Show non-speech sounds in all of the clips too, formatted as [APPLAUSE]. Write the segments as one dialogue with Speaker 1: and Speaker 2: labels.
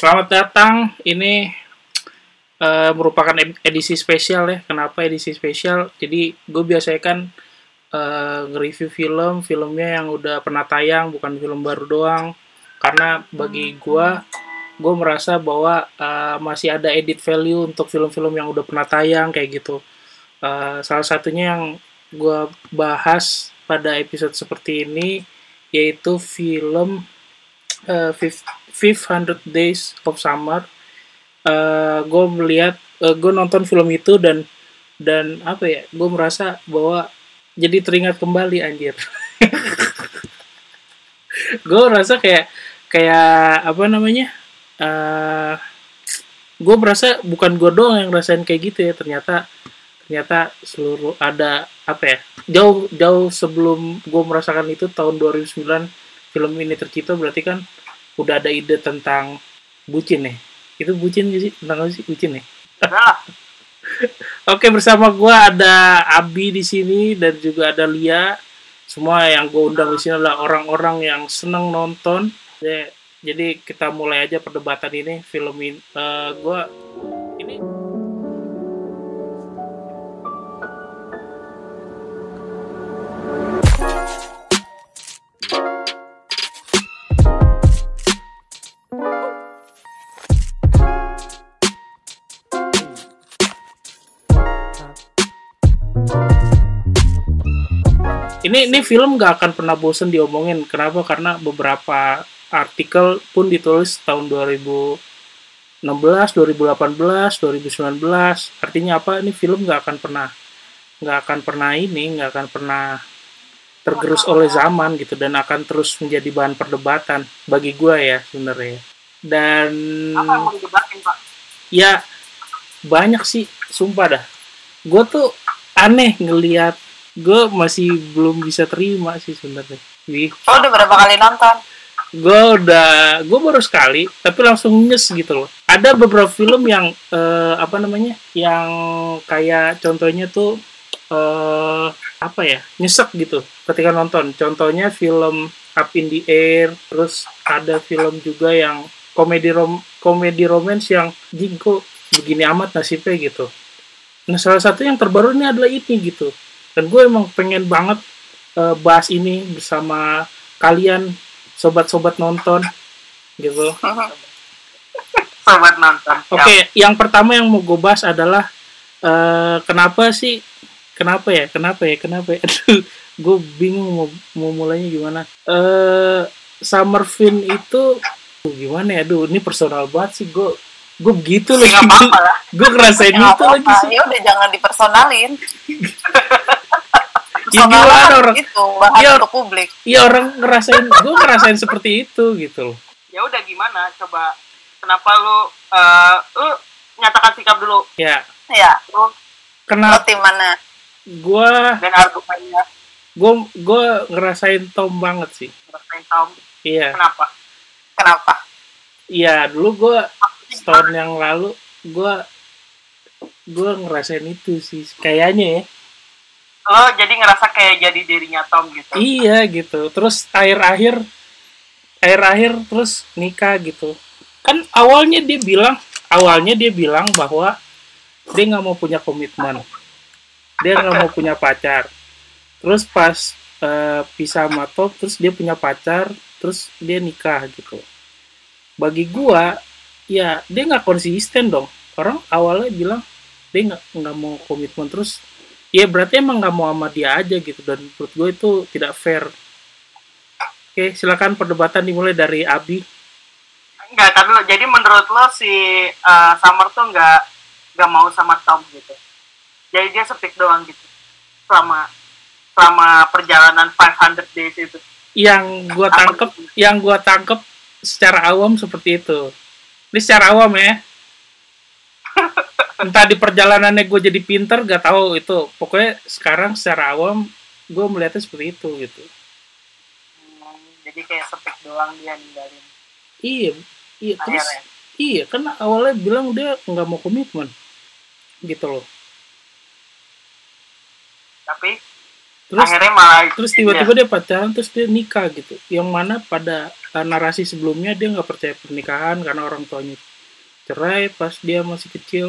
Speaker 1: Selamat datang. Ini uh, merupakan edisi spesial ya. Kenapa edisi spesial? Jadi gue biasanya kan uh, nge-review film, filmnya yang udah pernah tayang, bukan film baru doang. Karena bagi gue, gue merasa bahwa uh, masih ada edit value untuk film-film yang udah pernah tayang kayak gitu. Uh, salah satunya yang gue bahas pada episode seperti ini yaitu film uh, 500 Days of Summer. Uh, gue melihat, uh, gue nonton film itu dan dan apa ya, gue merasa bahwa jadi teringat kembali anjir. [LAUGHS] gue merasa kayak kayak apa namanya? Uh, gue merasa bukan gue doang yang rasain kayak gitu ya ternyata ternyata seluruh ada apa ya jauh jauh sebelum gue merasakan itu tahun 2009 film ini tercipta berarti kan udah ada ide tentang bucin nih itu bucin gak sih tentang apa sih bucin nih [LAUGHS] Oke bersama gue ada Abi di sini dan juga ada Lia. Semua yang gue undang di sini adalah orang-orang yang seneng nonton. Jadi kita mulai aja perdebatan ini film ini. Uh, gue ini ini ini film gak akan pernah bosen diomongin. Kenapa? Karena beberapa artikel pun ditulis tahun 2016 2018 2019 artinya apa? Ini film gak akan pernah nggak akan pernah ini nggak akan pernah tergerus oleh zaman gitu dan akan terus menjadi bahan perdebatan bagi gue ya sebenarnya. Dan
Speaker 2: apa yang mau didebatin pak?
Speaker 1: Ya banyak sih sumpah dah. Gue tuh aneh ngelihat gue masih belum bisa terima sih sebenarnya. Wih,
Speaker 2: oh udah berapa kali nonton?
Speaker 1: gue udah gue baru sekali tapi langsung nyes gitu loh. Ada beberapa film yang eh, apa namanya yang kayak contohnya tuh eh, apa ya nyesek gitu ketika nonton. Contohnya film Up in the Air terus ada film juga yang komedi rom komedi romance yang jingko begini amat nasibnya? gitu. Nah salah satu yang terbaru ini adalah ini gitu dan gue emang pengen banget uh, bahas ini bersama kalian sobat-sobat nonton gitu. [LAUGHS]
Speaker 2: Sobat nonton
Speaker 1: oke okay, yang pertama yang mau gue bahas adalah uh, kenapa sih kenapa ya kenapa ya kenapa ya? [LAUGHS] Aduh gue bingung mau mau mulainya gimana. Eh uh, Summer Fin itu gimana ya? Aduh ini personal banget sih gue gue begitu loh
Speaker 2: Gak apa-apa lah.
Speaker 1: gue ngerasain
Speaker 2: Gak
Speaker 1: itu
Speaker 2: apa-apa.
Speaker 1: lagi sih.
Speaker 2: Ya udah jangan dipersonalin. [LAUGHS]
Speaker 1: Ya, gimana orang?
Speaker 2: itu bahan
Speaker 1: Ya,
Speaker 2: untuk publik.
Speaker 1: Iya orang ngerasain gue ngerasain seperti itu gitu loh.
Speaker 2: Ya udah gimana? Coba kenapa lu eh lu nyatakan sikap dulu?
Speaker 1: Ya.
Speaker 2: Ya. Lu, lu
Speaker 1: kenapa
Speaker 2: tim mana?
Speaker 1: Gue
Speaker 2: dan argumennya.
Speaker 1: gue gue ngerasain Tom banget sih.
Speaker 2: Ngerasain Tom.
Speaker 1: Iya.
Speaker 2: Kenapa? Kenapa?
Speaker 1: Iya dulu gue setahun yang lalu gue gue ngerasain itu sih kayaknya ya.
Speaker 2: Lo jadi ngerasa kayak jadi dirinya Tom gitu?
Speaker 1: Iya gitu. Terus akhir-akhir akhir-akhir terus nikah gitu. Kan awalnya dia bilang awalnya dia bilang bahwa dia nggak mau punya komitmen. Dia nggak mau punya pacar. Terus pas eh, pisah sama Tom terus dia punya pacar terus dia nikah gitu. Bagi gua ya dia nggak konsisten dong. Orang awalnya bilang dia nggak nggak mau komitmen terus. Ya berarti emang nggak mau sama dia aja gitu. Dan menurut gue itu tidak fair. Oke silakan perdebatan dimulai dari Abi.
Speaker 2: Enggak, tapi lo jadi menurut lo si uh, Summer tuh nggak nggak mau sama Tom gitu. Jadi dia sepik doang gitu. Selama selama perjalanan 500 days itu.
Speaker 1: yang gua tangkep yang gua tangkep secara awam seperti itu ini secara awam ya. Entah di perjalanannya gue jadi pinter gak tahu itu. Pokoknya sekarang secara awam gue melihatnya seperti itu gitu.
Speaker 2: Hmm, jadi kayak sepik doang dia ninggalin.
Speaker 1: Iya iya terus iya kan awalnya bilang dia nggak mau komitmen gitu loh.
Speaker 2: Tapi
Speaker 1: terus
Speaker 2: akhirnya malah
Speaker 1: terus tiba-tiba dia pacaran terus dia nikah gitu. Yang mana pada uh, narasi sebelumnya dia nggak percaya pernikahan karena orang tuanya cerai pas dia masih kecil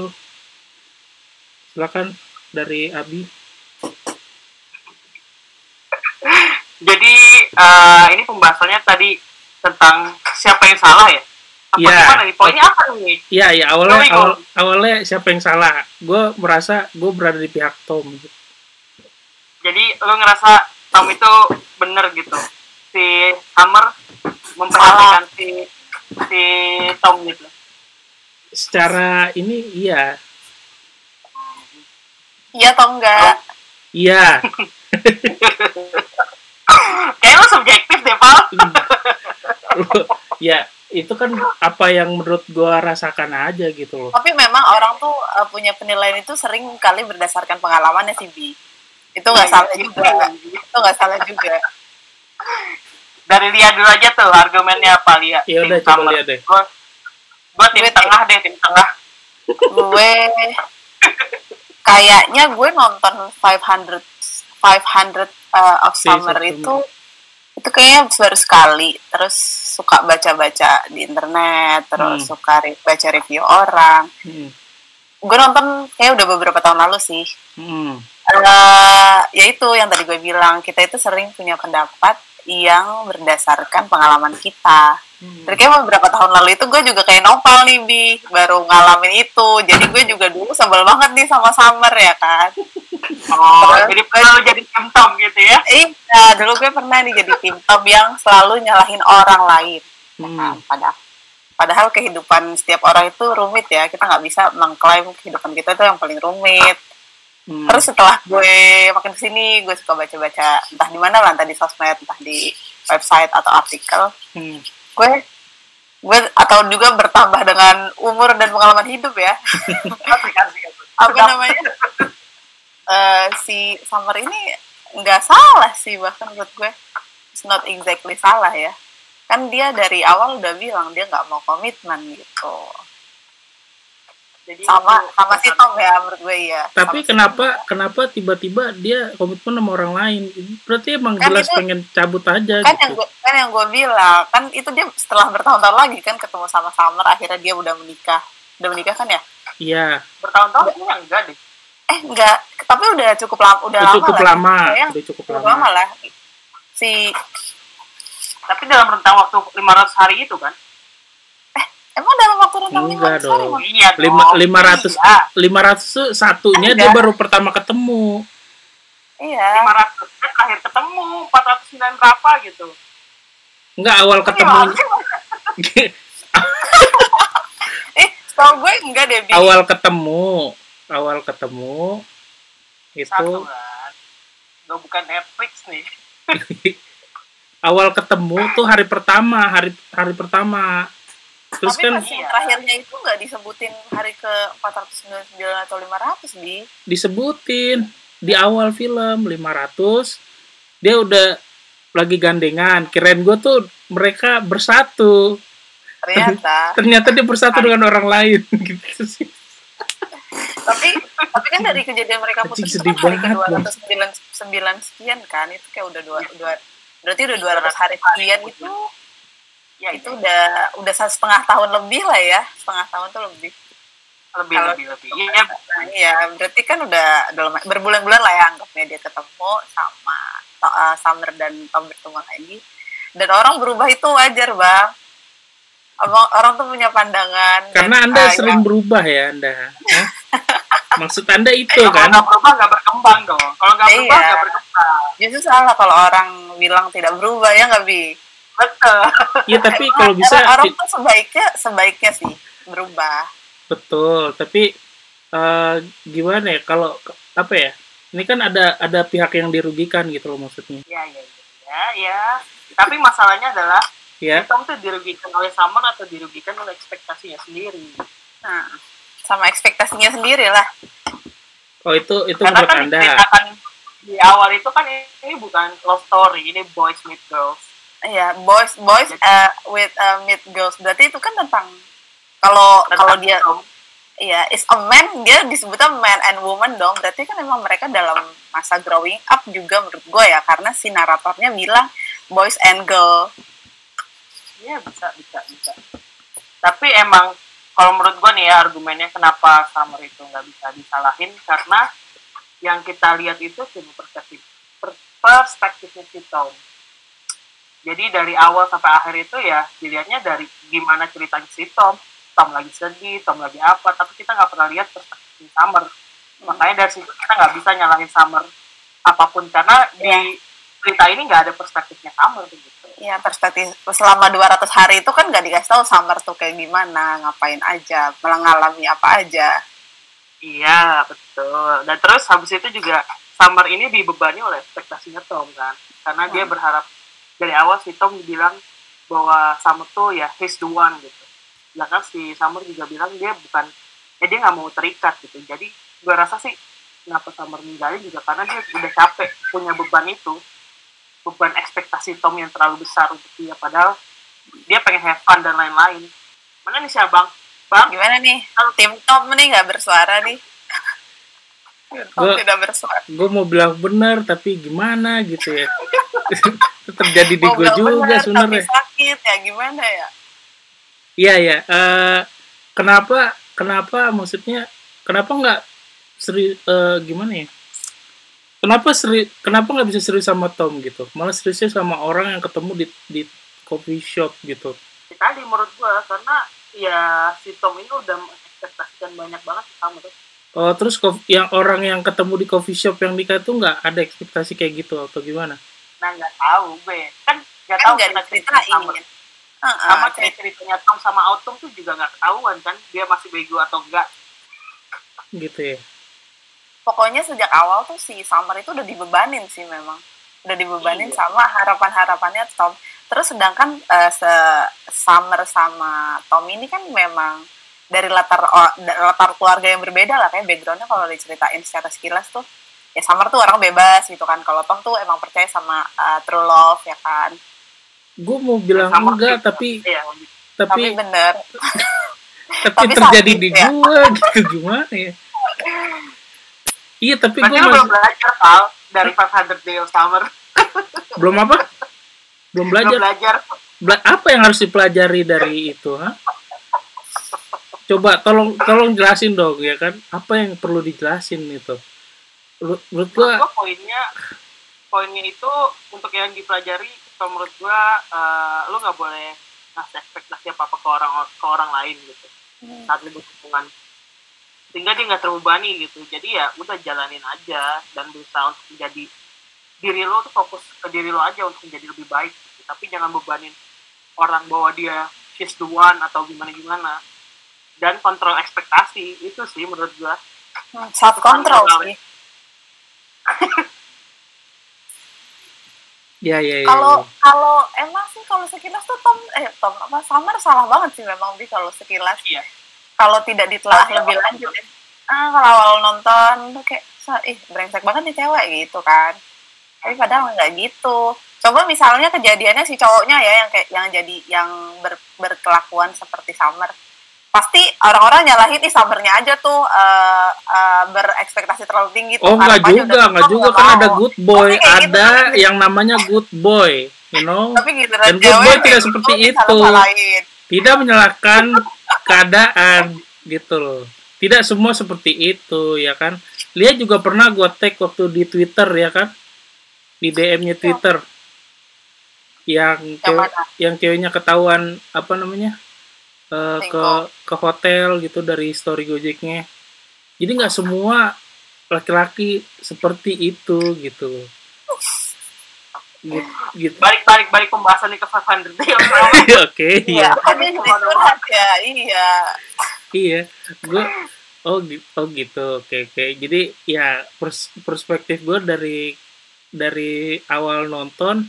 Speaker 1: silakan dari Abi
Speaker 2: jadi uh, ini pembahasannya tadi tentang siapa yang salah ya apa
Speaker 1: Iya.
Speaker 2: gimana nih poinnya apa nih
Speaker 1: Iya, iya awalnya
Speaker 2: Sorry,
Speaker 1: awal, awalnya siapa yang salah? Gue merasa gue berada di pihak Tom. gitu.
Speaker 2: jadi lu ngerasa Tom itu bener gitu si Summer memperhatikan si si Tom gitu
Speaker 1: Secara ini iya,
Speaker 3: Iya atau enggak?
Speaker 1: iya. [LAUGHS]
Speaker 2: kayak lu subjektif deh Pal
Speaker 1: ya itu kan apa yang menurut gue rasakan aja gitu loh.
Speaker 3: Tapi memang orang tuh uh, punya penilaian itu sering kali berdasarkan pengalamannya sih Bi. Itu nggak
Speaker 2: Iya,
Speaker 3: salah
Speaker 2: iya.
Speaker 3: juga. Itu nggak salah juga. [LAUGHS]
Speaker 2: dari Lia dulu aja tuh argumennya apa Lia
Speaker 1: Ya udah,
Speaker 2: Tim
Speaker 1: coba
Speaker 2: Summer.
Speaker 1: lihat deh.
Speaker 2: gua gua tim
Speaker 3: Gue-
Speaker 2: tengah deh tim tengah
Speaker 3: gue kayaknya gue nonton 500 500 uh, of
Speaker 1: Si
Speaker 3: Summer
Speaker 1: Summer.
Speaker 3: itu itu kayaknya baru sekali terus suka baca-baca di internet terus
Speaker 1: Hmm.
Speaker 3: suka re- baca review orang
Speaker 1: Hmm.
Speaker 3: gue nonton kayak udah beberapa tahun lalu sih
Speaker 1: Hmm.
Speaker 3: Eh, ya itu yang tadi gue bilang kita itu sering punya pendapat yang berdasarkan pengalaman kita.
Speaker 1: Hmm.
Speaker 3: Jadi kayak beberapa tahun lalu itu gue juga kayak nopal nih bi. Baru ngalamin itu. Jadi gue juga dulu sebel banget nih sama Summer ya kan?
Speaker 2: Oh
Speaker 3: Terus?
Speaker 2: jadi perlu jadi tim Tom gitu ya?
Speaker 3: Iya dulu gue pernah nih jadi tim top yang selalu nyalahin orang lain.
Speaker 1: Hmm.
Speaker 3: Nah, padahal padahal kehidupan setiap orang itu rumit ya. Kita nggak bisa mengklaim kehidupan kita itu yang paling rumit
Speaker 1: Hmm.
Speaker 3: terus setelah gue makin ke sini gue suka baca-baca entah di mana lah entah di sosmed entah di website atau artikel.
Speaker 1: Hmm.
Speaker 3: gue gue atau juga bertambah dengan umur dan pengalaman hidup ya. Apa namanya? Eh, si Summer ini nggak salah sih bahkan menurut gue it's not exactly salah ya. Kan dia dari awal udah bilang dia nggak mau komitmen gitu
Speaker 2: Jadi
Speaker 3: sama
Speaker 2: itu-
Speaker 3: sama si Tom ya menurut gue ya
Speaker 1: Tapi
Speaker 3: Sama si
Speaker 1: kenapa
Speaker 3: Tom.
Speaker 1: kenapa tiba-tiba dia komitmen sama orang lain? Berarti emang
Speaker 3: Kan
Speaker 1: jelas
Speaker 3: itu-
Speaker 1: pengen cabut aja
Speaker 3: kan yang
Speaker 1: gitu.
Speaker 3: gue kan yang gue bilang kan itu dia setelah bertahun-tahun lagi kan ketemu sama Summer akhirnya dia udah menikah udah menikah kan ya
Speaker 1: Iya,
Speaker 2: bertahun-tahun kayaknya enggak deh
Speaker 3: eh enggak tapi udah cukup lama udah
Speaker 1: udah
Speaker 3: lama
Speaker 1: cukup
Speaker 3: lah.
Speaker 1: lama,
Speaker 3: Kayaknya
Speaker 1: udah cukup
Speaker 3: cukup
Speaker 1: lama.
Speaker 3: lama lah si
Speaker 2: tapi dalam rentang waktu 500 hari itu kan
Speaker 3: emang dalam waktu rentang
Speaker 1: Enggak
Speaker 3: 500 hari,
Speaker 1: dong.
Speaker 3: Bang?
Speaker 2: iya dong.
Speaker 1: Lima- 500
Speaker 2: iya.
Speaker 1: 500 tuh satunya dia baru pertama ketemu.
Speaker 3: iya
Speaker 2: 500 kan terakhir ketemu 409 berapa gitu
Speaker 1: Enggak awal ketemu [LAUGHS]
Speaker 3: eh tau gue enggak deh Bi.
Speaker 1: awal ketemu, awal ketemu itu
Speaker 2: satu kan Gak bukan Netflix nih [LAUGHS]
Speaker 1: awal ketemu tuh hari pertama, hari hari pertama. Terus
Speaker 3: tapi
Speaker 1: kan
Speaker 2: Iya.
Speaker 3: terakhirnya itu enggak disebutin hari ke 499 atau 500 bi?
Speaker 1: Disebutin. Di awal film 500 dia udah lagi gandengan. Kirain gue tuh mereka bersatu.
Speaker 3: Ternyata. [LAUGHS]
Speaker 1: Ternyata dia bersatu dengan orang lain [LAUGHS] gitu sih.
Speaker 3: Tapi tapi kan dari kejadian mereka putus itu kan hari ke
Speaker 1: banget,
Speaker 3: 299 sekian kan? Itu kayak udah dua, dua berarti udah 200 hari sekian itu
Speaker 2: ya
Speaker 3: itu udah udah satu setengah tahun lebih lah ya setengah tahun tuh lebih
Speaker 2: lebih
Speaker 3: Kalau-
Speaker 2: lebih lebih iya
Speaker 3: iya, berarti kan udah dalam berbulan-bulan lah ya anggapnya dia ketemu sama to- uh, Summer dan Tom bertemu lagi. Dan orang berubah itu wajar, Bang. Abang, orang tuh punya pandangan.
Speaker 1: karena
Speaker 3: dan,
Speaker 1: anda
Speaker 3: uh,
Speaker 1: sering
Speaker 3: yang-
Speaker 1: berubah ya anda Hah? maksud anda itu
Speaker 2: kalau
Speaker 1: kan
Speaker 2: nggak berubah nggak berkembang dong kalau nggak berubah
Speaker 3: Iya.
Speaker 2: nggak berkembang
Speaker 3: justru salah kalau orang bilang tidak berubah ya nggak bi.
Speaker 2: Betul.
Speaker 1: Ya tapi kalau bisa
Speaker 3: orang, tuh sebaiknya sebaiknya sih berubah.
Speaker 1: betul tapi eh, gimana ya kalau apa ya ini kan ada ada pihak yang dirugikan gitu loh maksudnya.
Speaker 2: Ya ya ya ya, ya. tapi masalahnya adalah
Speaker 1: ya
Speaker 2: Tom tuh dirugikan oleh Summer atau dirugikan oleh ekspektasinya sendiri?
Speaker 3: Nah, sama ekspektasinya sendiri lah.
Speaker 1: oh itu itu
Speaker 2: karena
Speaker 1: menurut
Speaker 2: kan
Speaker 1: anda?
Speaker 2: diceritakan di awal itu kan ini bukan love story ini boys meet girls
Speaker 3: Iya, boys boys uh, with uh, meet girls. Berarti itu kan tentang kalau kalau dia. Iya, is a man, dia disebutnya man and woman dong. Berarti kan emang mereka dalam masa growing up juga menurut gue ya. Karena si naratornya bilang boys and girl.
Speaker 2: Iya bisa bisa bisa. Tapi emang kalau menurut gua nih ya argumennya kenapa Summer itu nggak bisa disalahin karena yang kita lihat itu cuma perspektif per- perspektifnya si Tom. Jadi dari awal sampai akhir itu ya dilihatnya dari gimana ceritanya si Tom. Tom lagi sedih, Tom lagi apa, tapi kita nggak pernah lihat perspektif Summer. Makanya dari situ kita nggak bisa nyalahin Summer apa pun karena di cerita ini nggak ada perspektifnya Summer begitu.
Speaker 3: Iya perspektif selama 200 hari itu kan nggak dikasih tahu summer tuh kayak gimana, ngapain aja, mengalami apa aja.
Speaker 2: Iya, betul. Dan terus habis itu juga Summer ini dibebani oleh ekspektasinya Tom kan. Karena dia
Speaker 3: Hmm.
Speaker 2: berharap dari awal si Tom bilang bahwa Summer tuh ya he's the one gitu. Sedangkan si Summer juga bilang dia bukan, eh dia nggak mau terikat gitu. Jadi gue rasa sih kenapa Summer ninggalin juga karena dia udah capek punya beban itu. Beban ekspektasi Tom yang terlalu besar untuk dia. Padahal dia pengen have fun dan lain-lain. Mana nih si Abang? Bang?
Speaker 3: Gimana nih? Tim Tom nih nggak bersuara nih.
Speaker 1: Gua-
Speaker 3: tidak bersuara.
Speaker 1: gue mau bilang benar tapi gimana gitu ya? Terjadi di gue juga sebenarnya.
Speaker 3: sakit ya gimana ya?
Speaker 1: iya ya eh, kenapa kenapa maksudnya kenapa nggak seri eh, gimana ya? Kenapa seri kenapa nggak bisa serius sama Tom gitu? Malah seriusnya sama orang yang ketemu di di coffee shop gitu.
Speaker 2: Tadi menurut gua karena ya si Tom ini udah mengekspektasikan banyak banget sama tuh
Speaker 1: oh terus yang orang yang ketemu di coffee shop yang nikah tuh nggak ada ekspektasi kayak gitu atau gimana?
Speaker 2: Nah nggak tahu gue kan nggak
Speaker 3: Kan
Speaker 2: tahu
Speaker 3: nggak
Speaker 2: kita
Speaker 3: diceritain.
Speaker 2: sama
Speaker 3: Heeh,
Speaker 2: sama
Speaker 3: cerita-
Speaker 2: kayak ceritanya Tom sama Autumn tuh juga nggak ketahuan kan? Dia masih bego atau enggak
Speaker 1: gitu ya.
Speaker 3: Pokoknya sejak awal tuh si Summer itu udah dibebanin sih memang. Udah dibebanin
Speaker 2: Iya.
Speaker 3: sama harapan-harapannya Tom. Terus sedangkan eh, se- Summer sama Tom ini kan memang dari latar latar keluarga yang berbeda lah kayak backgroundnya kalau diceritain secara sekilas tuh ya Summer tuh orang bebas gitu kan. Kalau Tom tuh emang percaya sama eh, true love ya kan.
Speaker 1: Gue mau bilang
Speaker 2: Sama
Speaker 1: enggak
Speaker 2: gitu.
Speaker 1: tapi
Speaker 2: iya.
Speaker 3: tapi
Speaker 1: tapi
Speaker 3: bener. [LAUGHS]
Speaker 1: tapi,
Speaker 3: tapi
Speaker 1: terjadi
Speaker 3: sakit
Speaker 1: di
Speaker 3: ya.
Speaker 1: gue [LAUGHS] gitu gimana ya? Iya tapi gue
Speaker 2: lu belum
Speaker 1: masih
Speaker 2: belajar Pal dari 500 Day of Summer. [LAUGHS]
Speaker 1: Belum apa? Belum
Speaker 2: belum
Speaker 1: belajar.
Speaker 2: Belajar
Speaker 1: Bela- apa yang harus dipelajari dari itu ha? Coba tolong tolong jelasin dong ya kan? Apa yang perlu dijelasin itu? Menurut- gua
Speaker 2: gua poinnya poinnya itu untuk yang dipelajari kalau menurut gua eh, lu nggak boleh ngasih ekspektasi apa apa ke orang ke orang lain gitu. Saat lu berhubungan. Sehingga dia nggak terbebani gitu. Jadi ya udah jalanin aja dan berusaha untuk menjadi diri lo tuh fokus ke diri lo aja untuk menjadi lebih baik gitu. tapi jangan bebanin orang bahwa dia she's the one atau gimana gimana dan kontrol ekspektasi itu sih menurut gua
Speaker 3: self control sih [LAUGHS]
Speaker 1: ya ya ya
Speaker 3: kalau
Speaker 1: ya.
Speaker 3: kalau emang sih kalau sekilas tuh Tom eh Tom apa Summer salah banget sih memang bi kalau sekilas
Speaker 2: Iya.
Speaker 3: kalau tidak ditelaah
Speaker 2: Iya,
Speaker 3: lebih
Speaker 2: iya.
Speaker 3: lanjut ya. ah kalau awal nonton tuh kayak "Sa- ih brengsek banget nih cewek gitu kan tapi padahal nggak gitu coba misalnya kejadiannya si cowoknya ya yang kayak yang jadi yang ber- berkelakuan seperti Summer pasti orang-orang nyalahin ih Summernya aja tuh eh, eh, berekspektasi terlalu tinggi tuh.
Speaker 1: Oh nggak juga nggak juga. kan ada good boy
Speaker 3: gitu
Speaker 1: ada
Speaker 3: kan.
Speaker 1: yang namanya good boy you know?
Speaker 3: Tapi gitu
Speaker 1: Dan good boy tidak seperti itu. tidak menyalahkan keadaan gitu loh. Tidak semua seperti itu ya kan? Lihat juga pernah gua tag waktu di Twitter ya kan? Di DM-nya Twitter. Yang
Speaker 3: yang
Speaker 1: cewek, yang ceweknya ketahuan apa namanya eh, ke ke hotel gitu dari story Gojeknya. Jadi nggak semua laki-laki seperti itu gitu. Gitu, gitu.
Speaker 2: balik balik balik pembahasan ke 500 Day. [LAUGHS] Summer
Speaker 1: oke.
Speaker 3: Iya
Speaker 1: iya
Speaker 3: ya iya.
Speaker 1: Iya gue oh gitu oh gitu oke oke. Jadi ya pers- perspektif gue dari dari awal nonton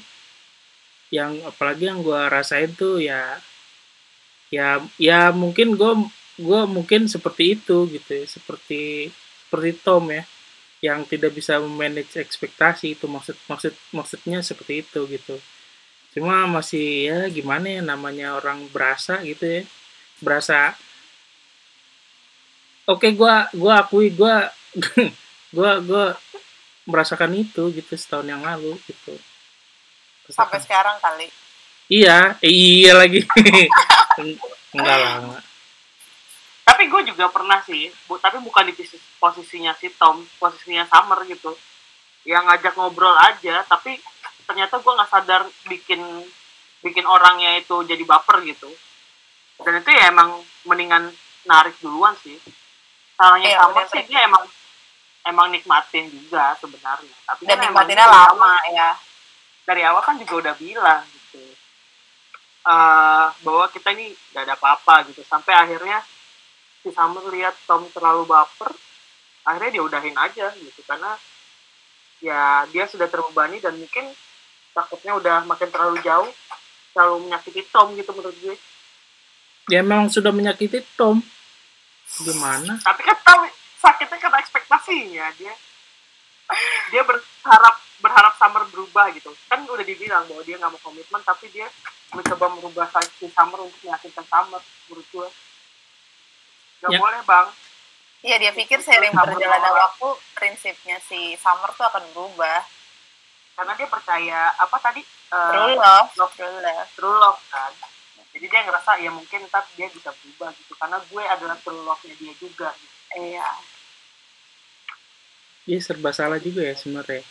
Speaker 1: yang apalagi yang gue rasain tuh ya ya ya mungkin gue gue mungkin seperti itu gitu ya seperti seperti Tom ya yang tidak bisa memanage ekspektasi itu maksud maksud maksudnya seperti itu gitu. Cuma masih ya gimana ya namanya orang berasa gitu ya berasa. Oke gua gua akui gua [LAUGHS] gua gua merasakan itu gitu setahun yang lalu gitu.
Speaker 3: Sampai sekarang kali
Speaker 1: iya eh, iya lagi. [LAUGHS] Enggak enggak.
Speaker 2: tapi gue juga pernah sih bu, tapi bukan di posisi- posisinya si Tom posisinya Summer gitu. Yang ngajak ngobrol aja tapi ternyata gue nggak sadar bikin bikin orangnya itu jadi baper gitu. Dan itu ya emang mendingan narik duluan sih. Salahnya
Speaker 3: Iya,
Speaker 2: Summer sih dia emang emang nikmatin juga sebenarnya. Tapi
Speaker 3: dan
Speaker 2: kan
Speaker 3: nikmatinnya
Speaker 2: gitu,
Speaker 3: lama ya.
Speaker 2: Dari awal kan juga udah bilang gitu eh bahwa kita ini gak ada apa-apa gitu. Sampai akhirnya si Summer lihat Tom terlalu baper akhirnya dia udahin aja gitu. Karena ya dia sudah terbebani dan mungkin takutnya udah makin terlalu jauh terlalu menyakiti Tom gitu menurut gue.
Speaker 1: Dia memang sudah menyakiti Tom. Gimana?
Speaker 2: Tapi kan tahu sakitnya karena ekspektasinya dia dia berharap berharap Summer berubah gitu. Kan udah dibilang bahwa dia nggak mau komitmen tapi dia mencoba merubah si Summer untuk meyakinkan Summer menurut gue nggak
Speaker 1: Ya.
Speaker 2: boleh bang.
Speaker 3: Iya dia pikir seiring berjalannya waktu prinsipnya si Summer tuh akan berubah.
Speaker 2: Karena dia percaya apa tadi? Eh,
Speaker 3: true love.
Speaker 2: love.
Speaker 3: true love.
Speaker 2: True love kan? Jadi dia ngerasa ya mungkin ntar dia bisa berubah gitu. Karena gue adalah true love-nya dia juga. Gitu.
Speaker 3: iya
Speaker 1: dia serba salah juga ya sebenarnya.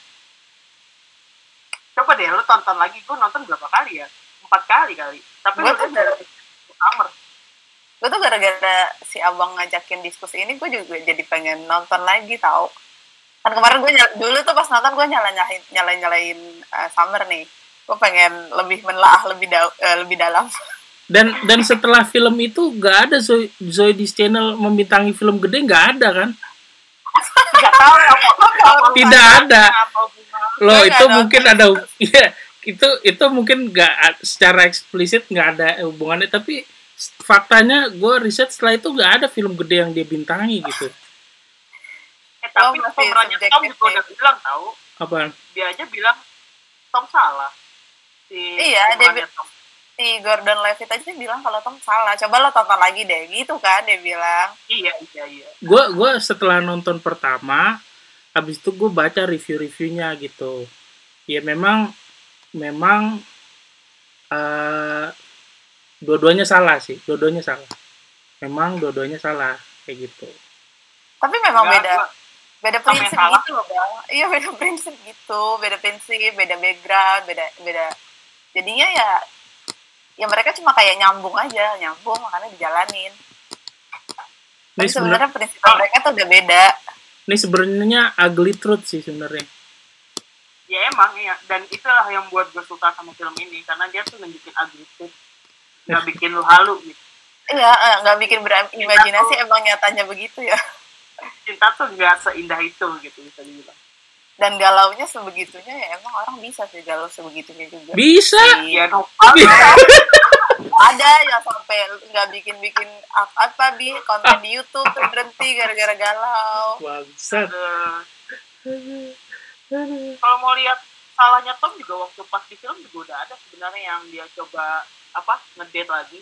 Speaker 2: Coba deh lu tonton lagi. Gue nonton berapa kali ya? Empat kali kali. Tapi
Speaker 3: Gue tuh
Speaker 2: Summer
Speaker 3: gue tuh gara-gara si abang ngajakin diskusi ini gue juga jadi pengen nonton lagi tau. Kan kemarin gue nyala- dulu tuh pas nonton gue nyala nyalain nyalain nyalain summer nih. Gue pengen lebih menelaah lebih da- eh, lebih dalam.
Speaker 1: Dan dan setelah film itu gak ada Zoe, Zoe di channel membintangi film gede nggak ada kan
Speaker 2: tahu ya apa
Speaker 1: Tidak ada.
Speaker 3: Gue
Speaker 1: itu mungkin ada [LAUGHS] iya itu itu mungkin nggak secara eksplisit nggak ada hubungannya tapi faktanya gue riset setelah itu nggak ada film gede yang dia bintangi gitu.
Speaker 2: Eh tapi
Speaker 3: Oh,
Speaker 2: pemerannya Tom juga
Speaker 3: ya.
Speaker 2: udah bilang tahu
Speaker 1: apa?
Speaker 2: Dia aja bilang Tom salah. Si
Speaker 3: Iya, dia
Speaker 2: Tom.
Speaker 3: Si Gordon Levitt aja bilang kalau Tom salah. Coba lo tonton lagi deh. Gitu kan dia bilang.
Speaker 2: Iya iya iya.
Speaker 1: Gue gua setelah nonton pertama habis itu gue baca review-reviewnya gitu. Ya memang memang eh dua-duanya salah sih. Dua-duanya salah. Memang dua-duanya salah kayak gitu.
Speaker 3: Tapi memang
Speaker 2: Enggak,
Speaker 3: beda.
Speaker 2: gua-
Speaker 3: beda prinsip gitu loh bang. Iya beda [LAUGHS] prinsip gitu. Beda prinsip beda background beda beda. Jadinya ya ya mereka cuma kayak nyambung aja nyambung makanya dijalanin.
Speaker 1: Ini
Speaker 3: tapi
Speaker 1: sebenarnya
Speaker 3: prinsip mereka tuh udah beda.
Speaker 1: Ini sebenarnya ugly truth sih sebenarnya.
Speaker 2: Ya emang iya. Dan itulah yang buat gue suka sama film ini karena dia tuh nunjukin agresif nggak [LAUGHS] bikin lu halu gitu.
Speaker 3: Iya eh, nggak bikin berimajinasi emang nyatanya begitu ya.
Speaker 2: Cinta tuh nggak seindah itu gitu bisa dibilang
Speaker 3: dan galaunya sebegitunya ya emang orang bisa sih galau sebegitunya juga.
Speaker 1: Bisa.
Speaker 3: Si-
Speaker 2: ya Nopal [LAUGHS]
Speaker 3: ada yang sampai nggak bikin bikin apa bi konten di YouTube tuh berhenti gara-gara galau.
Speaker 1: Bangsat.
Speaker 2: Kalau mau lihat salahnya Tom juga waktu pas di film juga udah ada sebenarnya yang dia coba apa ngedate lagi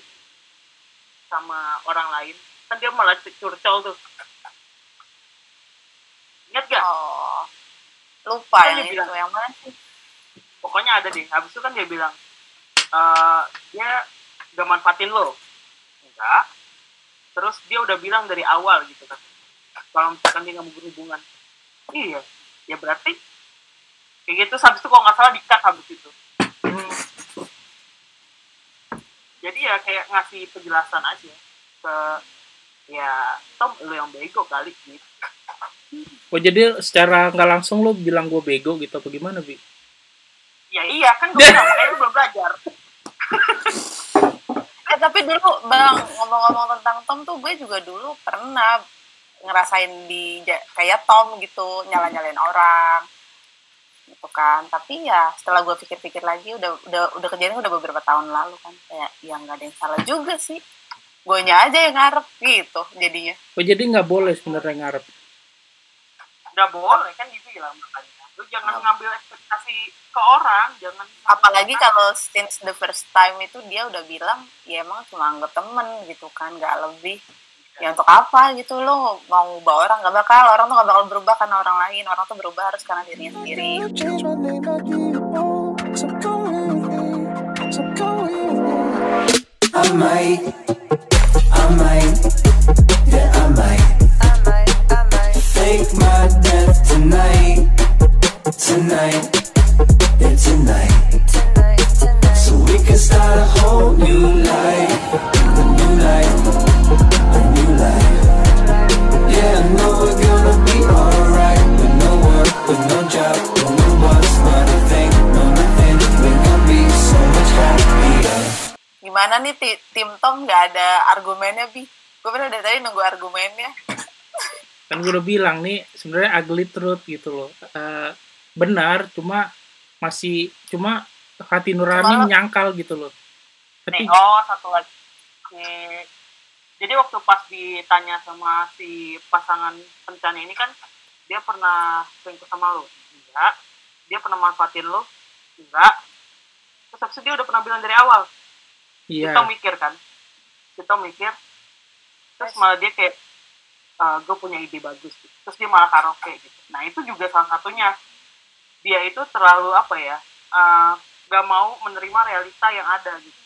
Speaker 2: sama orang lain. Kan dia malah curcol tuh. Ingat gak
Speaker 3: oh lupa
Speaker 2: Kan
Speaker 3: yang
Speaker 2: dia
Speaker 3: itu
Speaker 2: bilang.
Speaker 3: yang mana sih?
Speaker 2: Pokoknya ada deh. Habis itu kan dia bilang eh dia gak manfaatin lo. Enggak. Terus dia udah bilang dari awal gitu kan. Kalau misalkan dia nggak mau berhubungan. Iya. Ya berarti kayak gitu. Habis itu kalau nggak salah dikat habis itu. Jadi ya kayak ngasih penjelasan aja ke ya Tom lo yang bego kali gitu
Speaker 1: oh jadi secara nggak langsung lo bilang gue bego gitu apa gimana bi?
Speaker 2: Ya iya kan gue bilang makanya lu belum belajar. [LAUGHS]
Speaker 3: Eh tapi dulu bang ngomong-ngomong tentang Tom tuh gue juga dulu pernah ngerasain di kayak Tom gitu nyala-nyalain orang gitu kan. Tapi ya setelah gue pikir-pikir lagi udah udah udah kejadian udah beberapa tahun lalu kan. Kayak ya nggak ada yang salah juga sih. Gue aja yang ngarep gitu jadinya.
Speaker 1: Oh jadi nggak boleh sebenarnya ngarep
Speaker 2: nggak boleh kan dibilang makanya. Lu jangan ngambil ekspektasi ke orang jangan
Speaker 3: apalagi kalau since the first time itu dia udah bilang ya emang cuma anggap temen gitu kan nggak lebih. Ya untuk apa gitu lo mau ubah orang nggak bakal. Orang tuh nggak bakal berubah karena orang lain. Orang tuh berubah harus karena dirinya sendiri.
Speaker 4: Change my I might, I might, I might tonight, tonight, yeah, tonight. So we can start a whole new life, a new life, a new life. Yeah, I know we're gonna be alright with no work, with no job, with no boss, not a thing, no nothing. We're gonna be so much happier.
Speaker 3: Gimana nih ti- tim Tom nggak ada argumennya bi? Gue bener dari tadi nunggu argumennya.
Speaker 1: Kan gue udah bilang nih sebenarnya ugly truth gitu loh Eh, benar cuma masih cuma hati nurani
Speaker 3: Cuma-
Speaker 1: menyangkal gitu loh tapi
Speaker 2: Nih, oh satu lagi. Nih, jadi waktu pas ditanya sama si pasangan rencana ini kan dia pernah selingkuh sama lo? Enggak. Dia pernah manfaatin lo? Enggak. Terus habis itu dia udah pernah bilang dari awal.
Speaker 1: iya
Speaker 2: Kita mikir kan. Kita mikir. Terus malah dia kayak gue punya ide bagus. gitu. Terus dia malah karaoke gitu. Nah itu juga salah satunya. Dia itu terlalu apa ya? eh, gak mau menerima realita yang ada gitu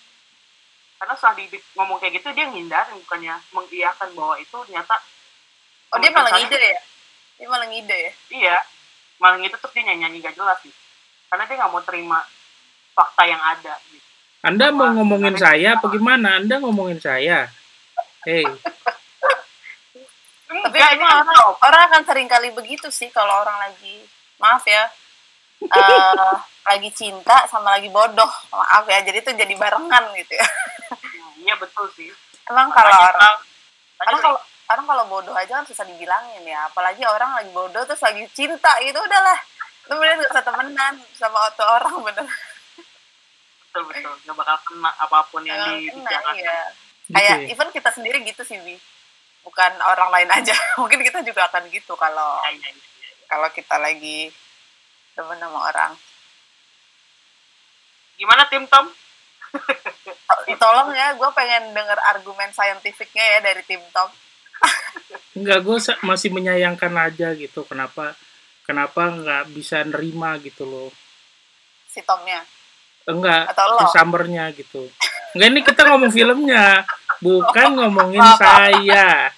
Speaker 2: karena setelah di ngomong kayak gitu dia ngindarin bukannya mengiyakan bahwa itu ternyata
Speaker 3: Oh dia malah ngide ya? Dia malah ngide ya?
Speaker 2: iya malah gitu terus dia nyanyi nyanyi gak jelas gitu karena dia nggak mau terima fakta yang ada gitu
Speaker 1: anda mau ngomongin saya apa gimana anda ngomongin saya hey [LAUGHS]
Speaker 3: Tapi
Speaker 2: Enggak, ini
Speaker 3: emang
Speaker 2: kan
Speaker 3: orang, orang akan sering kali begitu sih kalau orang lagi maaf ya [LAUGHS] eh, lagi cinta sama lagi bodoh. Maaf ya jadi itu jadi barengan gitu ya.
Speaker 2: Iya betul sih.
Speaker 3: Emang kalau orang
Speaker 2: tadi
Speaker 3: kalau orang kalau bodoh aja kan susah dibilangin ya. Apalagi orang lagi bodoh terus lagi cinta gitu udahlah. Lu bener gak usah temenan sama auto orang bener.
Speaker 2: Betul betul. Nggak bakal kena apa
Speaker 3: pun yang
Speaker 2: dibicarakan
Speaker 3: iya.
Speaker 1: gitu
Speaker 3: kayak
Speaker 1: ya.
Speaker 3: even kita sendiri gitu sih bi bukan orang lain aja [LAUGHS] mungkin kita juga akan gitu kalau
Speaker 2: Ya, ya, ya, ya.
Speaker 3: kalau kita lagi temen sama orang
Speaker 2: gimana tim Tom [LAUGHS]
Speaker 3: tolong ya gue pengen denger argumen saintifiknya ya dari tim Tom [LAUGHS]
Speaker 1: Enggak, gue masih menyayangkan aja gitu. Kenapa kenapa nggak bisa nerima gitu loh.
Speaker 3: si Tomnya
Speaker 1: Enggak,
Speaker 3: Atau lo?
Speaker 1: si summernya gitu. Enggak, ini kita ngomong filmnya. Bukan [LAUGHS] ngomongin saya.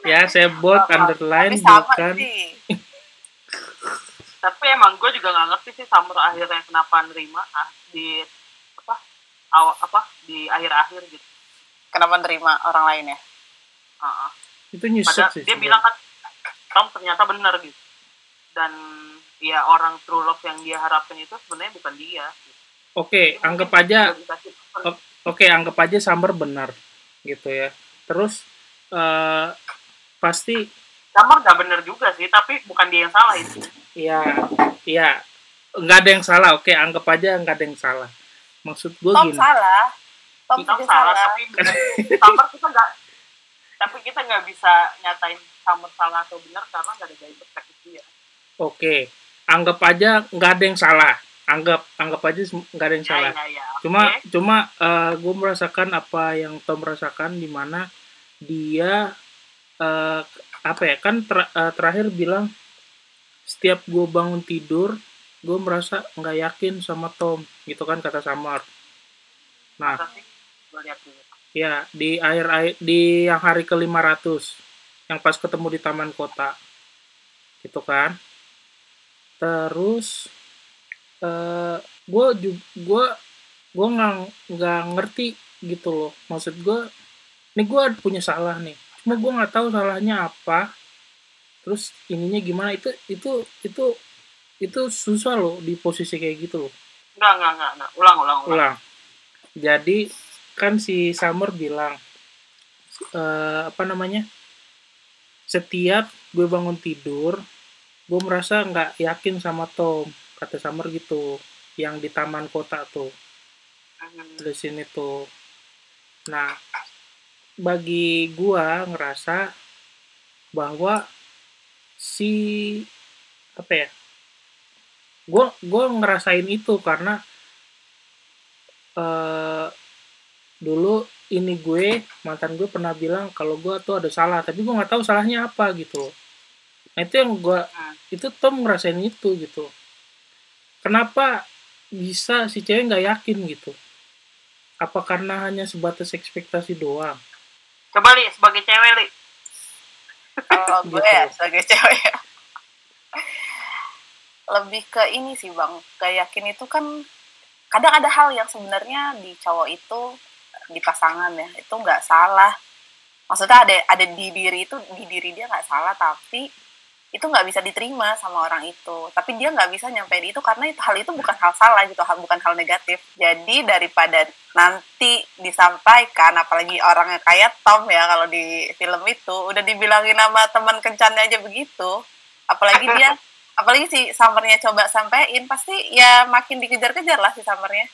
Speaker 1: Ya, saya buat
Speaker 3: Apa-apa.
Speaker 1: underline bukan.
Speaker 3: sih
Speaker 2: tapi emang gue juga nggak ngerti sih Summer akhirnya kenapa nerima ah, di apa awal apa di akhir-akhir gitu
Speaker 3: kenapa nerima orang lain ya
Speaker 2: Ah, ah.
Speaker 1: Itu
Speaker 2: Padahal
Speaker 1: sih.
Speaker 2: dia
Speaker 1: sebenarnya.
Speaker 2: bilang kan Tom ternyata benar gitu dan ya orang true love yang dia harapkan itu sebenarnya bukan dia gitu.
Speaker 1: Oke, anggap aja Oke, anggap aja Summer benar gitu ya. Terus eh pasti
Speaker 2: Summer nggak benar juga sih tapi bukan dia yang salah itu
Speaker 1: ya ya nggak ada yang salah. Oke, anggap aja nggak ada yang salah. Maksud gue
Speaker 3: Tom
Speaker 1: gini.
Speaker 3: salah Tom
Speaker 2: salah
Speaker 3: salah
Speaker 2: tapi Summer [LAUGHS] kita nggak tapi kita nggak bisa nyatain Summer salah atau benar karena nggak ada dari perspektif dia
Speaker 1: Oke, anggap aja nggak ada yang salah. Anggap anggap aja nggak ada yang
Speaker 2: ya,
Speaker 1: salah.
Speaker 2: ya, ya.
Speaker 1: Cuma
Speaker 2: Oke.
Speaker 1: cuma gue merasakan apa yang Tom rasakan di mana dia eh, apa ya kan ter- eh, terakhir bilang setiap gue bangun tidur gue merasa nggak yakin sama Tom gitu kan kata Samar. Nah ya di akhir akhir di yang hari ke 500 yang pas ketemu di taman kota gitu kan terus eh gue gue gue nggak nggak ngerti gitu loh maksud gue ini gue punya salah nih cuma gue nggak tahu salahnya apa terus ininya gimana itu itu itu itu susah loh di posisi kayak gitu loh
Speaker 2: Enggak, enggak, enggak, enggak. Ulang, ulang, ulang.
Speaker 1: ulang. Jadi kan si Summer bilang eh, apa namanya? Setiap gue bangun tidur, gue merasa nggak yakin sama Tom, kata Summer gitu, yang di taman kota tuh,
Speaker 2: Hmm.
Speaker 1: di sini tuh. Nah, bagi gua ngerasa bahwa si apa ya? Gue gue ngerasain itu karena eh dulu ini gue mantan gue pernah bilang kalau gue tuh ada salah tapi gue nggak tahu salahnya apa gitu loh. nah itu yang gue
Speaker 2: Hmm.
Speaker 1: itu Tom ngerasain itu gitu kenapa bisa si cewek nggak yakin gitu? Apa karena hanya sebatas ekspektasi doang?
Speaker 2: Coba li sebagai cewek li.
Speaker 3: Kalau [LAUGHS] gue
Speaker 1: Gitu.
Speaker 3: ya sebagai cewek ya. Lebih ke ini sih bang. Gak yakin itu kan kadang ada hal yang sebenarnya di cowok itu di pasangan ya itu nggak salah. Maksudnya ada ada di diri itu di diri dia nggak salah tapi itu nggak bisa diterima sama orang itu. Tapi dia nggak bisa nyampein itu karena itu hal itu bukan hal salah gitu hal bukan hal negatif. Jadi daripada nanti disampaikan apalagi orangnya kayak Tom ya kalau di film itu udah dibilangin sama teman kencannya aja begitu. Apalagi dia [LAUGHS] apalagi si summernya coba sampein pasti ya makin dikejar-kejar lah si summernya.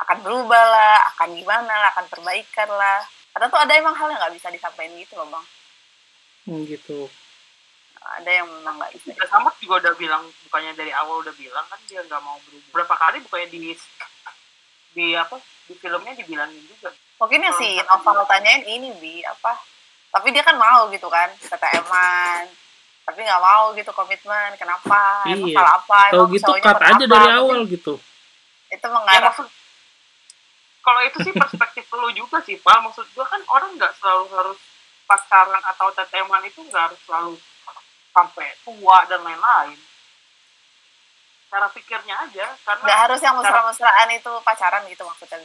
Speaker 3: Akan berubah lah akan gimana lah akan perbaikan lah. Karena tuh ada emang hal yang nggak bisa disampaikan gitu loh bang.
Speaker 1: Hmm, gitu
Speaker 3: ada yang memang nggak bisa.
Speaker 2: Ya, sama juga udah bilang bukannya dari awal udah bilang kan dia nggak mau berubah. Berapa kali bukannya di di apa di filmnya dibilangin juga.
Speaker 3: Mungkin ya si novel tanyain ini bi apa? Tapi dia kan mau gitu kan KTM-an tapi nggak mau gitu komitmen kenapa? Emang
Speaker 1: Iya.
Speaker 3: salah apa?
Speaker 1: Tahu
Speaker 3: emang
Speaker 1: gitu cut aja dari awal gitu.
Speaker 3: itu
Speaker 2: ya
Speaker 3: mengarah
Speaker 2: maksud kalau itu sih perspektif lu juga sih pak. Maksud gua kan orang nggak selalu harus pacaran atau teteman itu nggak harus selalu sampai tua dan lain-lain cara pikirnya aja karena
Speaker 3: nggak harus yang mesra-mesraan itu pacaran gitu maksudnya.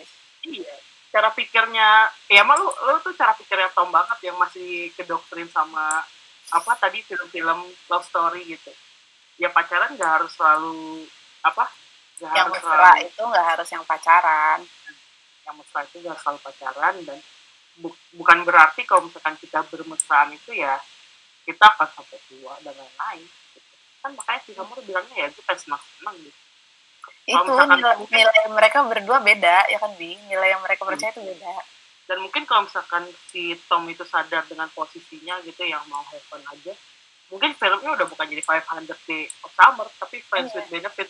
Speaker 2: Iya, cara pikirnya, ya emang lu, lu tuh cara pikirnya Tom banget yang masih kedoktrin sama apa tadi film-film love story gitu. Ya pacaran nggak harus selalu apa? Nggak
Speaker 3: yang
Speaker 2: harus
Speaker 3: mesra
Speaker 2: selalu,
Speaker 3: itu nggak harus yang pacaran
Speaker 2: yang mesra itu nggak selalu pacaran dan bu- bukan berarti kalau misalkan kita bermesraan itu ya kita akan sampai tua dan lain-lain. gitu. Kan makanya si Samur bilangnya ya kita senang-senang gitu.
Speaker 3: Itu
Speaker 2: misalkan
Speaker 3: nilai,
Speaker 2: mungkin-
Speaker 3: nilai mereka berdua beda ya kan bi nilai yang mereka
Speaker 2: Hmm.
Speaker 3: percaya itu beda
Speaker 2: dan mungkin kalau misalkan si Tom itu sadar dengan posisinya gitu yang mau have fun aja mungkin filmnya udah bukan jadi 500 Day of Summer tapi Friends
Speaker 3: Iya.
Speaker 2: with Benefit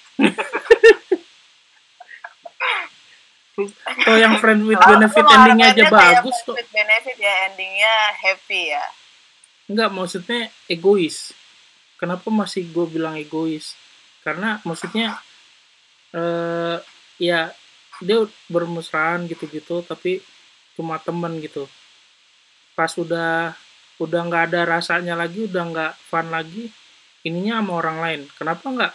Speaker 1: Tuh yang friend with benefit endingnya aja bagus tuh.
Speaker 3: benefit benefit ya endingnya happy ya
Speaker 1: Enggak, maksudnya egois. Kenapa masih gue bilang egois? Karena maksudnya eh ya dia bermesraan gitu-gitu tapi cuma temen gitu. Pas udah udah nggak ada rasanya lagi, udah nggak fun lagi, ininya sama orang lain. Kenapa nggak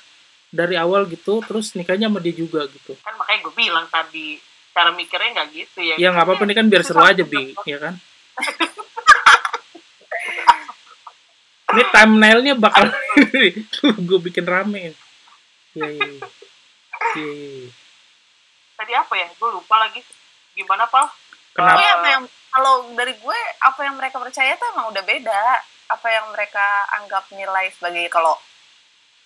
Speaker 1: dari awal gitu, terus nikahnya sama dia juga gitu?
Speaker 2: kan makanya gue bilang tadi cara mikirnya nggak gitu ya
Speaker 1: Ya nggak apa-apa nih kan biar seru aja bi, ya kan? [LAUGHS] Ini thumbnailnya bakal [LAUGHS] gue bikin rame. Iya iya. iya. Iya iya. iya.
Speaker 2: tadi apa ya gue lupa lagi gimana pak
Speaker 1: Kenapa?
Speaker 3: Tapi apa yang kalau dari gue apa yang mereka percaya tuh emang udah beda. Apa yang mereka anggap nilai sebagai kalau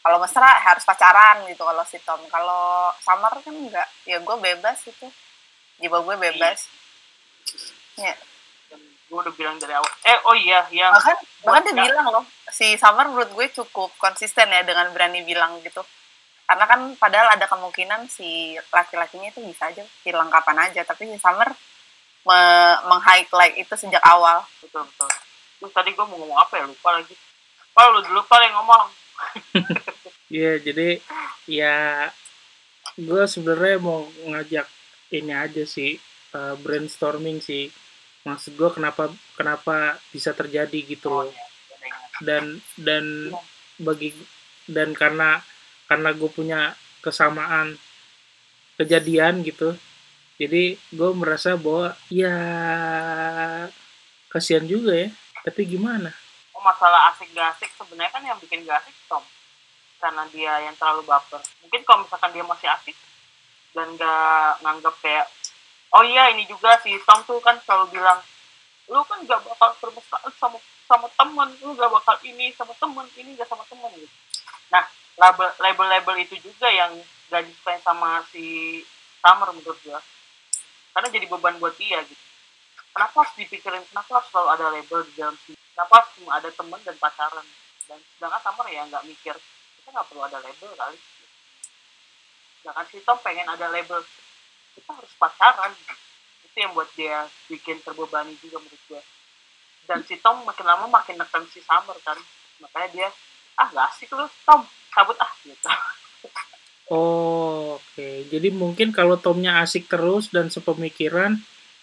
Speaker 3: kalau mesra harus pacaran gitu kalau si Tom. Kalau Summer kan enggak. Ya gue bebas gitu. Jiwa gue bebas. Ya.
Speaker 2: Gue udah bilang dari awal eh oh iya yang
Speaker 3: Bahkan bahkan dia bilang loh si Summer menurut gue cukup konsisten ya dengan berani bilang gitu. Karena kan padahal ada kemungkinan si laki-lakinya itu bisa aja hilang kapan aja. Tapi si Summer me- meng-highlight itu sejak awal.
Speaker 2: betul betul terus tadi gue mau ngomong apa ya lupa lagi Pak lu dulu paling ngomong [LAUGHS]
Speaker 1: Iya jadi ya gue sebenarnya mau ngajak ini aja sih eh, brainstorming sih. Maksud gue kenapa kenapa bisa terjadi gitu
Speaker 2: oh
Speaker 1: loh. dan dan bagi dan karena karena gue punya kesamaan kejadian gitu jadi gue merasa bahwa ya kasihan juga ya tapi gimana?
Speaker 2: Oh masalah asik gak asik sebenarnya kan yang bikin gak asik Tom. Karena dia yang terlalu baper. Mungkin kalau misalkan dia masih asik dan gak nganggap kayak oh iya ini juga si Tom tuh kan selalu bilang lu kan gak bakal bermesraan sama sama temen lu gak bakal ini sama temen ini gak sama temen gitu. Nah label label label itu juga yang gak disukai sama si Summer menurut gua. Karena jadi beban buat dia gitu. Kenapa harus dipikirin kenapa harus selalu ada label di dalam sini kenapa harus cuma ada temen dan pacaran? Dan sedangkan Summer ya nggak mikir kita nggak perlu ada label kali. Sedangkan si Tom pengen ada label kita harus pacaran. Itu yang buat dia bikin terbebani juga menurut gue dan si Tom makin lama makin neken si Summer kan. Makanya dia ah gak asik lu Tom cabut ah gitu.
Speaker 1: Oh, oke. Jadi mungkin kalau Tomnya asik terus dan sepemikiran,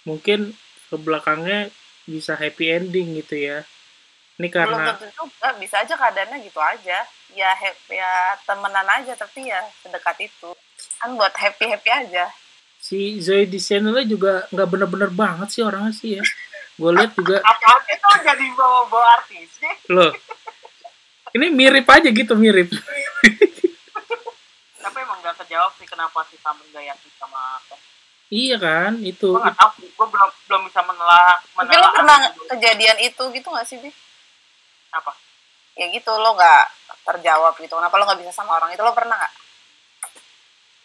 Speaker 1: mungkin ke belakangnya bisa happy ending gitu ya. Ini
Speaker 3: belum
Speaker 1: karena
Speaker 3: tentu juga bisa aja keadaannya gitu aja. Ya happy ya temenan aja tapi ya sedekat itu. Kan buat happy happy aja
Speaker 1: si Zoe Deschanel juga nggak bener-bener banget sih orangnya sih ya. Gue lihat juga, [LAUGHS]
Speaker 2: apa itu jadi bawa-bawa artis sih?
Speaker 1: Loh. Ini mirip aja gitu, mirip. [LAUGHS]
Speaker 2: tapi emang gak kejawab sih kenapa si Samen gak yakin sama Tom
Speaker 1: Iya kan, itu.
Speaker 2: gue gak tau gue belum belum bisa menelah
Speaker 3: tapi lo pernah kejadian itu gitu gak sih bi?
Speaker 2: Apa?
Speaker 3: Ya gitu lo nggak terjawab gitu. Kenapa lo nggak bisa sama orang itu? Lo pernah nggak?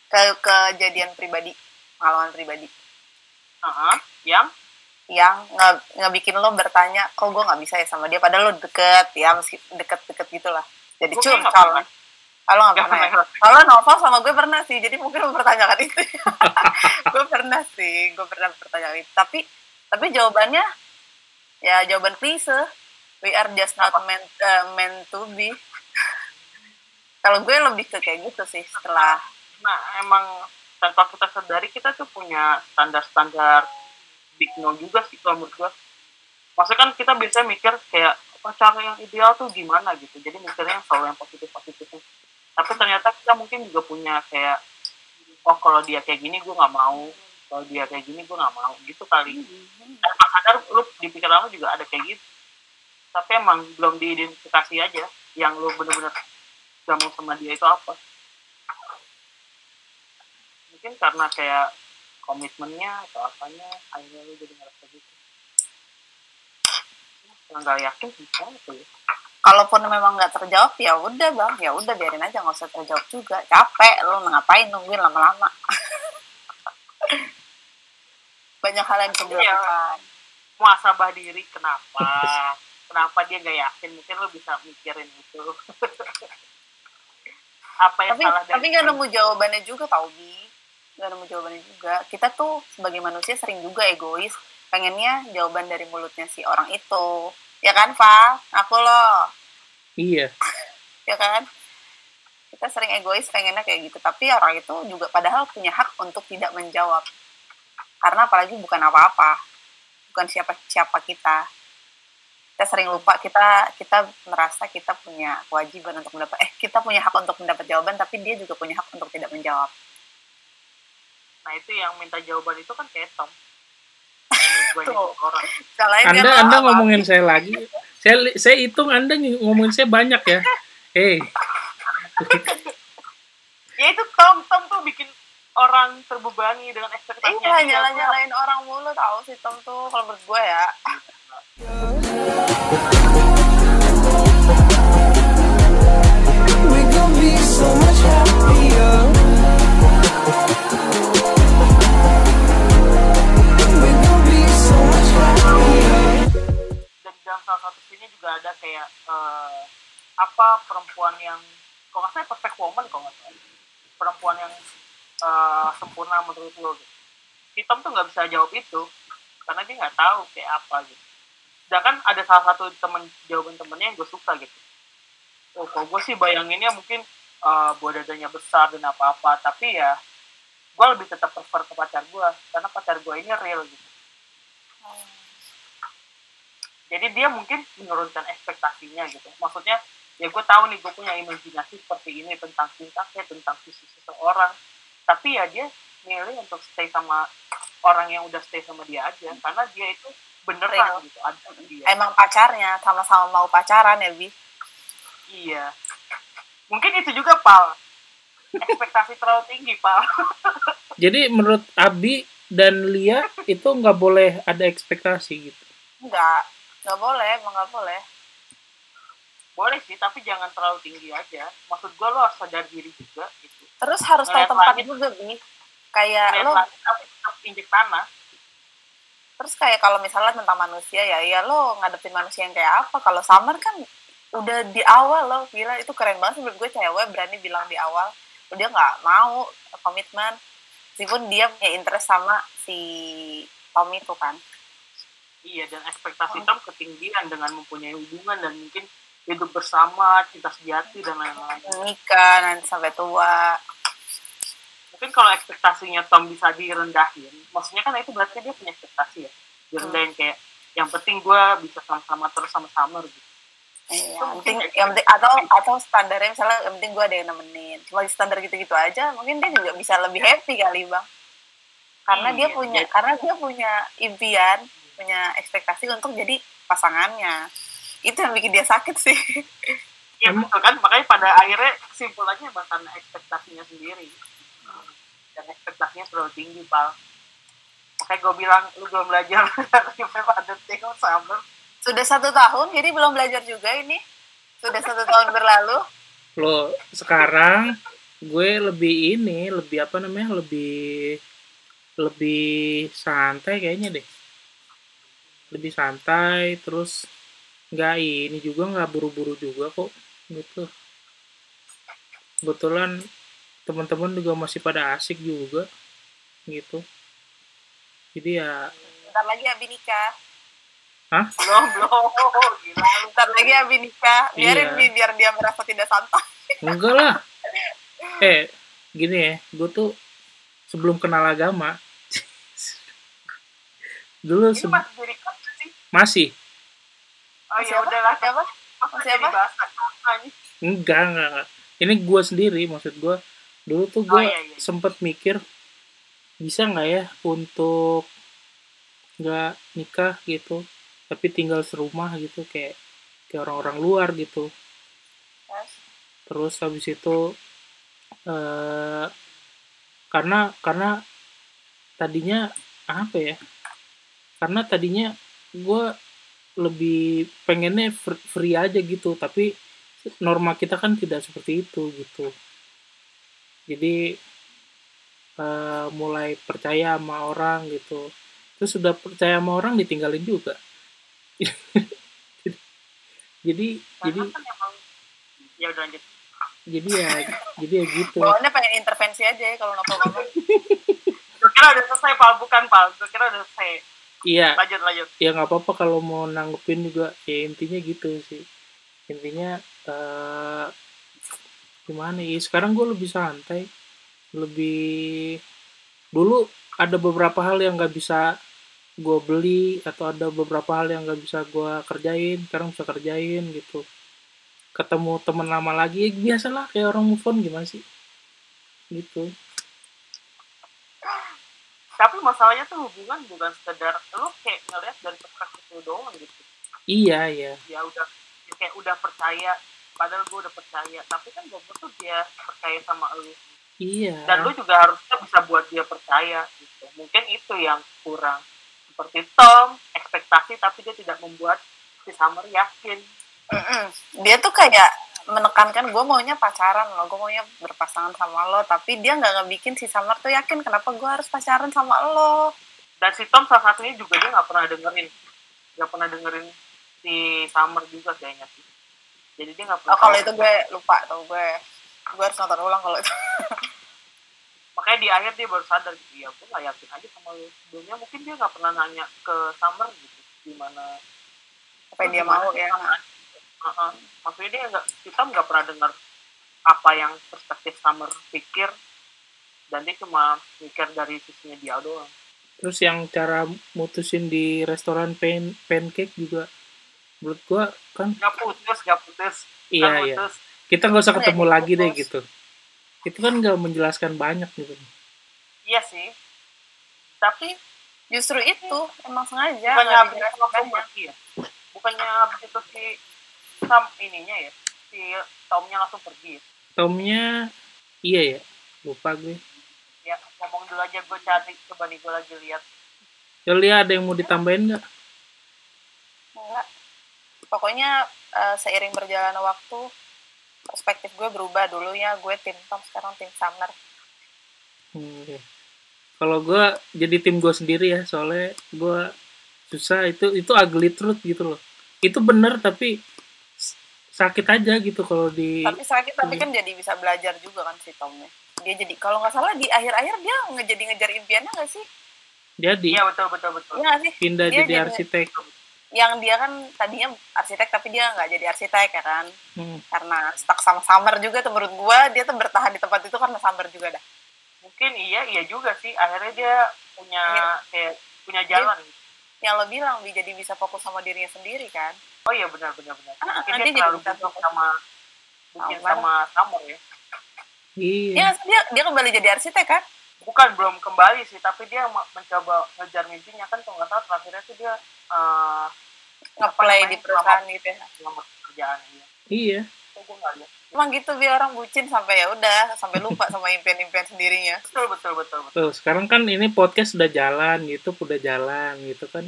Speaker 3: Ke kejadian pribadi pengalaman pribadi.
Speaker 2: Heeh, yang
Speaker 3: yang nggak nggak bikin lo bertanya kok gue nggak bisa ya sama dia? Padahal lo deket ya meski deket-deket gitulah jadi curcol kalau nggak
Speaker 2: Nggak
Speaker 3: pernah ya?
Speaker 2: pernah.
Speaker 3: kalau novel sama gue pernah sih jadi mungkin mempertanyakan itu. [LAUGHS] Gue pernah sih gue pernah bertanya itu. Tapi tapi jawabannya ya jawaban klise. We are just not meant eh, meant to be. [LAUGHS] Kalau gue lebih ke kayak gitu sih setelah
Speaker 2: nah emang tanpa kita sadari kita tuh punya standar-standar big no juga sih kalau menurut gua. Maksudnya kan kita biasanya mikir kayak pacar yang ideal tuh gimana gitu. Jadi mikirnya selalu yang positif positifnya tapi ternyata kita mungkin juga punya kayak oh kalau dia kayak gini gue nggak mau. Kalau dia kayak gini gue nggak mau. Gitu kali. Tanpa sadar lu di pikiran lu juga ada kayak gitu. Tapi emang belum diidentifikasi aja yang lu bener-bener gak mau sama dia itu apa mungkin karena kayak komitmennya atau apanya akhirnya lu jadi ngerasa gitu. Yang gak yakin bisa ya
Speaker 3: kalaupun memang nggak terjawab ya udah bang. Ya udah biarin aja nggak usah terjawab juga. Capek lo ngapain? Nungguin lama-lama. [LAUGHS] Banyak hal yang
Speaker 2: Iya.
Speaker 3: dilakukan.
Speaker 2: Muasabah diri kenapa? [LAUGHS] Kenapa dia gak yakin? Mungkin lu bisa mikirin itu. [LAUGHS] Apa yang
Speaker 3: tapi
Speaker 2: salah
Speaker 3: tapi nggak nemu jawabannya juga tau bi nggak nemu jawabannya juga. Kita tuh sebagai manusia sering juga egois. Pengennya jawaban dari mulutnya si orang itu. Ya kan Val aku loh.
Speaker 1: Iya. [LAUGHS]
Speaker 3: ya kan? Kita sering egois pengennya kayak gitu. Tapi orang itu juga padahal punya hak untuk tidak menjawab. Karena apalagi bukan apa-apa. Bukan siapa siapa kita. Kita sering lupa kita kita merasa kita punya kewajiban untuk mendapat eh kita punya hak untuk mendapat jawaban tapi dia juga punya hak untuk tidak menjawab
Speaker 2: nah itu yang minta jawaban itu kan kayak Tom [LAUGHS] Yang banyak
Speaker 3: Tuh.
Speaker 2: orang
Speaker 1: Anda Anda
Speaker 3: apa?
Speaker 1: ngomongin saya lagi. Saya saya hitung Anda ng- ngomongin saya banyak ya. Eh, [LAUGHS]
Speaker 2: ya itu Tom Tom tuh bikin orang terbebani dengan ekspektasinya
Speaker 3: iya nyala nyalain orang mulu tahu sih Tom tuh kalau menurut gue ya [LAUGHS]
Speaker 2: salah satu scene juga ada kayak eh, apa perempuan yang kalau nggak salah perfect woman kalau nggak salah perempuan yang eh, sempurna menurut lo gitu. Si tuh nggak bisa jawab itu karena dia nggak tahu kayak apa gitu. Sedangkan ada salah satu temen jawaban temennya yang gue suka gitu. Oh, kalau gue sih bayanginnya mungkin eh buah dadanya besar dan apa-apa, tapi ya gue lebih tetap prefer ke pacar gue karena pacar gue ini real gitu jadi dia mungkin menurunkan ekspektasinya gitu. Maksudnya ya gue tahu nih gue punya imajinasi seperti ini tentang tingkahnya tentang visi seseorang. Tapi ya dia milih untuk stay sama orang yang udah stay sama dia aja. Karena dia itu beneran
Speaker 3: Real.
Speaker 2: gitu ada di dia.
Speaker 3: Emang pacarnya sama-sama mau pacaran ya bi?
Speaker 2: Iya. Mungkin itu juga pal. Ekspektasi terlalu tinggi pal. [LAUGHS]
Speaker 1: Jadi menurut Abi dan Lia itu nggak boleh ada ekspektasi gitu.
Speaker 3: enggak nggak boleh emang nggak boleh.
Speaker 2: Boleh sih tapi jangan terlalu tinggi aja. Maksud gue lo harus sadar diri juga gitu.
Speaker 3: Terus harus tahu tempat
Speaker 2: langit.
Speaker 3: juga bi. Kayak lo
Speaker 2: langit tapi tetap injek tanah.
Speaker 3: Terus kayak kalau misalnya tentang manusia ya ya lo ngadepin manusia yang kayak apa? Kalau Summer kan udah di awal lo gila itu keren banget sih. Menurut gue cewek berani bilang di awal dia nggak mau komitmen. Meskipun dia punya interest sama si Tommy itu kan
Speaker 2: Iya, dan ekspektasi Tom ketinggian dengan mempunyai hubungan dan mungkin hidup bersama, cinta sejati, dan lain-lain.
Speaker 3: nikah nanti sampai tua
Speaker 2: mungkin kalau ekspektasinya Tom bisa direndahin maksudnya kan itu berarti dia punya ekspektasi ya direndahin kayak yang penting gue bisa sama-sama terus sama Summer gitu
Speaker 3: Iya, yang penting, yang penting atau atau standarnya misalnya yang penting gue ada yang nemenin. Cuma standar gitu-gitu aja, mungkin dia juga bisa lebih happy kali bang. Karena dia
Speaker 2: Iya,
Speaker 3: punya,
Speaker 2: iya.
Speaker 3: karena dia punya impian, punya ekspektasi untuk jadi pasangannya. Itu yang bikin dia sakit sih.
Speaker 2: Iya
Speaker 1: Emang-
Speaker 2: betul kan makanya pada akhirnya kesimpulannya bahkan ekspektasinya sendiri dan ekspektasinya terlalu tinggi pal makanya gue bilang lu belum belajar Summer
Speaker 3: Sudah satu tahun, jadi belum belajar juga ini. Sudah satu tahun berlalu.
Speaker 1: lo sekarang gue lebih ini lebih apa namanya lebih lebih santai kayaknya deh lebih santai terus nggak ini juga nggak buru-buru juga kok gitu kebetulan teman-teman juga masih pada asik juga gitu jadi ya
Speaker 3: Bentar lagi Abi nikah.
Speaker 2: belum belum gila lu
Speaker 3: Bentar lagi Abi nikah. Biarin
Speaker 1: Iya.
Speaker 3: Bi, biar dia merasa tidak santai.
Speaker 1: enggak lah eh gini ya gue tuh sebelum kenal agama [LAUGHS] dulu
Speaker 2: ini
Speaker 1: se-
Speaker 2: masih.
Speaker 1: Masih
Speaker 2: oh ya udahlah
Speaker 3: Siapa?
Speaker 2: Agama nih?
Speaker 1: Enggak enggak, enggak. ini gue sendiri maksud gue dulu tuh gue
Speaker 2: Oh, iya, iya.
Speaker 1: sempet mikir bisa nggak ya untuk nggak nikah gitu tapi tinggal serumah gitu kayak kayak orang-orang luar gitu.
Speaker 3: Terus,
Speaker 1: terus habis itu eh karena karena tadinya apa ya karena tadinya gue lebih pengennya fr- free aja gitu tapi norma kita kan tidak seperti itu gitu. Jadi eh, mulai percaya sama orang gitu. Terus sudah percaya sama orang ditinggalin juga. [LAUGHS] Jadi jadi
Speaker 2: karena kan emang ya udah lanjut.
Speaker 1: jadi ya jadi ya gitu.
Speaker 3: Bawaannya pengen intervensi aja ya kalau kamu. [LAUGHS]
Speaker 2: gue kira udah selesai pal. Bukan pal. Gue kira udah selesai
Speaker 1: iya.
Speaker 2: Lanjut lanjut.
Speaker 1: Ya nggak apa-apa kalau mau nanggepin juga. Ya intinya gitu sih. Intinya eh gimana ya? Sekarang gue lebih santai. Lebih dulu ada beberapa hal yang nggak bisa gue beli atau ada beberapa hal yang nggak bisa gue kerjain. Sekarang bisa kerjain gitu. Ketemu teman lama lagi ya biasalah kayak orang move on gimana sih? Gitu
Speaker 2: tapi masalahnya tuh hubungan bukan sekedar lu kayak ngeliat dari perspektif lu doang gitu.
Speaker 1: Iya iya.
Speaker 2: Ya udah ya kayak udah percaya padahal gue udah percaya. Tapi kan gue tuh dia percaya sama lu.
Speaker 1: Iya.
Speaker 2: Dan lu juga harusnya bisa buat dia percaya gitu. Mungkin itu yang kurang. Seperti Tom ekspektasi tapi dia tidak membuat si Summer yakin.
Speaker 3: Mm-mm. Dia tuh kayak menekankan gue maunya pacaran loh, gue maunya berpasangan sama lo, tapi dia nggak ngebikin si Summer tuh yakin kenapa gue harus pacaran sama lo.
Speaker 2: dan si Tom salah satunya juga dia nggak pernah dengerin nggak pernah dengerin si Summer juga kayaknya sih jadi dia nggak
Speaker 3: Oh,
Speaker 2: pernah
Speaker 3: kalau
Speaker 2: tahu.
Speaker 3: itu gue lupa tuh gue, gue harus nonton ulang kalau itu. [LAUGHS]
Speaker 2: makanya di akhir dia baru sadar gitu ya gue nggak yakin aja sama lu sebelumnya mungkin dia nggak pernah nanya ke Summer gitu gimana
Speaker 3: Apa yang dia mau ya?
Speaker 2: Maksudnya dia nggak kita nggak pernah dengar apa yang perspektif Summer pikir dan dia cuma mikir dari sisinya dia doang.
Speaker 1: Terus yang cara mutusin di restoran pan pancake juga menurut gua kan
Speaker 2: nggak putus nggak putus.
Speaker 1: Iya iya.
Speaker 2: putus.
Speaker 1: Kita nggak usah ketemu lagi deh gitu. Itu kan nggak menjelaskan banyak gitu.
Speaker 2: Iya sih. Tapi
Speaker 3: Justru itu emang sengaja
Speaker 2: bukannya habis itu
Speaker 3: dijelasin
Speaker 2: langsung
Speaker 3: banyak.
Speaker 2: pergi ya bukannya habis itu si Sam ininya ya si Tomnya langsung pergi ya?
Speaker 1: Tomnya iya ya lupa gue
Speaker 2: ya ngomong dulu aja gue cari coba nih gue lagi lihat
Speaker 1: ya lihat ada yang mau ditambahin nggak
Speaker 3: Enggak. Pokoknya eh, seiring berjalannya waktu perspektif gue berubah dulu ya gue tim Tom sekarang tim Summer.
Speaker 1: Hmm, oke. kalau gue jadi tim gue sendiri ya soalnya gue susah itu itu ugly truth gitu loh itu bener tapi sakit aja gitu kalau di
Speaker 3: Tapi sakit tapi
Speaker 1: Iya.
Speaker 3: kan jadi bisa belajar juga kan si Tomnya. Dia jadi kalau nggak salah di akhir-akhir dia ngejadi ngejar impiannya nggak sih?
Speaker 1: jadi
Speaker 2: iya betul betul betul
Speaker 3: Iya nggak sih?
Speaker 1: pindah
Speaker 3: dia
Speaker 1: jadi
Speaker 3: jadi-
Speaker 1: arsitek
Speaker 3: Yang dia kan tadinya arsitek tapi dia nggak jadi arsitek ya kan?
Speaker 1: Hmm.
Speaker 3: Karena stuck sama Summer juga tuh menurut gue dia tuh bertahan di tempat itu karena Summer juga dah.
Speaker 2: mungkin iya iya juga sih akhirnya dia punya
Speaker 3: Iya.
Speaker 2: kayak punya jalan gitu.
Speaker 3: yang lo bilang Bi, jadi bisa fokus sama dirinya sendiri kan
Speaker 2: oh iya benar benar benar
Speaker 3: Ah,
Speaker 2: mungkin
Speaker 3: nanti
Speaker 2: dia terlalu
Speaker 3: jadi bisa
Speaker 2: butuh
Speaker 3: fokus.
Speaker 2: sama mungkin
Speaker 3: Sama.
Speaker 2: sama Summer ya
Speaker 1: Iya.
Speaker 3: dia dia dia kembali jadi arsitek kan
Speaker 2: bukan belum kembali sih tapi dia mencoba ngejar mimpinya kan kalau nggak salah terakhirnya tuh dia eh
Speaker 3: ngeplay di perusahaan gitu ya
Speaker 2: selamat kerjaan dia
Speaker 1: Iya.
Speaker 3: emang gitu bi orang bucin sampai ya udah sampai lupa sama impian-impian sendirinya
Speaker 2: betul betul betul betul
Speaker 1: Tuh, sekarang kan ini podcast udah jalan gitu, udah jalan gitu kan.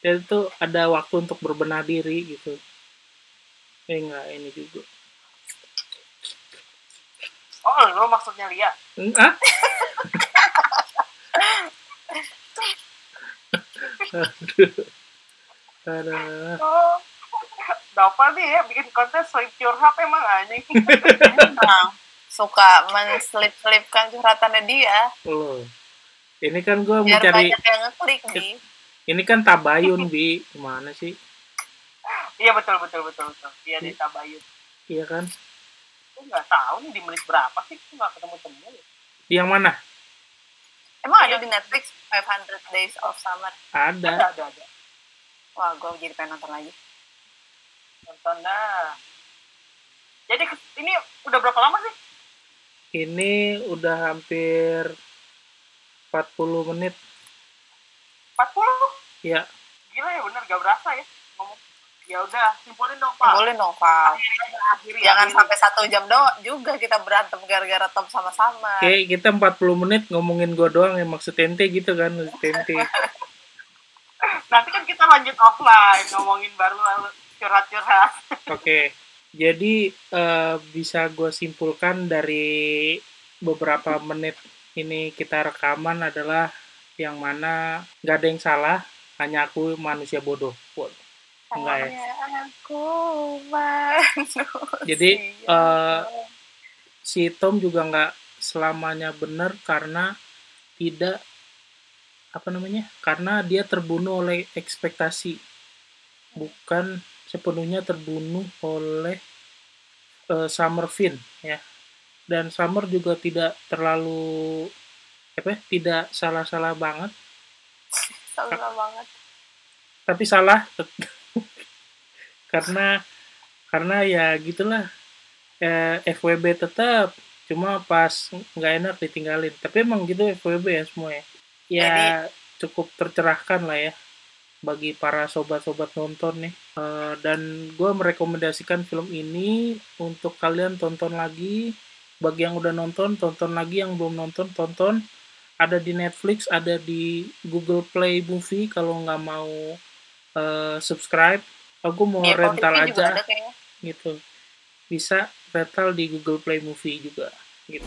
Speaker 1: Dan itu ada waktu untuk berbenah diri gitu. Eh enggak ini juga.
Speaker 2: oh lo maksudnya Lia
Speaker 1: Hmm, Ah? Aduh.
Speaker 2: Oh Dava nih ya bikin konten sweep your heart emang anjing
Speaker 3: Emang suka menselip-selipkan curhatannya dia
Speaker 1: Loh. Ini kan gue
Speaker 3: biar
Speaker 1: mencari
Speaker 3: banyak yang ngeklik bi
Speaker 1: ini kan tabayun bi. Gimana sih?
Speaker 2: Iya betul betul betul betul. Iya di Tabayun.
Speaker 1: Iya kan?
Speaker 2: Gue nggak tahu nih di menit berapa sih gue nggak ketemu temu
Speaker 1: yang mana?
Speaker 3: Emang ada? di Netflix 500 Days of Summer.
Speaker 1: Ada.
Speaker 2: Ada ada ada.
Speaker 3: Wah gue jadi pengen nonton lagi.
Speaker 2: Nonton dah. Jadi ini udah berapa lama sih?
Speaker 1: Ini udah hampir 40 menit
Speaker 2: 40
Speaker 1: ya
Speaker 2: gila ya bener gak berasa ya. Ngomong ya udah simpulin dong pak.
Speaker 3: Boleh dong Val
Speaker 2: akhiri aja, akhiri
Speaker 3: jangan
Speaker 2: akhiri.
Speaker 3: sampai satu jam doang juga kita berantem gara-gara top sama-sama.
Speaker 1: Oke, kita 40 menit ngomongin gue doang yang maksud ente gitu kan, maksud ente. [LAUGHS]
Speaker 2: nanti kan kita lanjut offline ngomongin baru curhat-curhat. [LAUGHS]
Speaker 1: Oke, jadi eh, bisa gue simpulkan dari beberapa menit ini kita rekaman adalah yang mana nggak ada yang salah, hanya aku manusia bodoh. Waduh, Enggak ya.
Speaker 3: Aku manusia.
Speaker 1: Jadi [LAUGHS] eh, si Tom juga nggak selamanya benar karena tidak apa namanya karena dia terbunuh oleh ekspektasi bukan sepenuhnya terbunuh oleh eh, Summer Finn ya dan Summer juga tidak terlalu apa ya, tidak salah-salah banget.
Speaker 3: Salah banget.
Speaker 1: tapi salah [LAUGHS] karena karena ya gitulah. Eh, FWB tetap cuma pas nggak enak ditinggalin. Tapi emang gitu FWB ya semua ya. Ya cukup tercerahkan lah ya bagi para sobat-sobat nonton nih. Eh, dan gue merekomendasikan film ini untuk kalian tonton lagi. Bagi yang udah nonton tonton lagi. Yang belum nonton tonton ada di Netflix ada di Google Play Movie. Kalau nggak mau eh, subscribe aku mau rental aja.
Speaker 3: ada kayaknya.
Speaker 1: gitu. Bisa rental di Google Play Movie juga. Gitu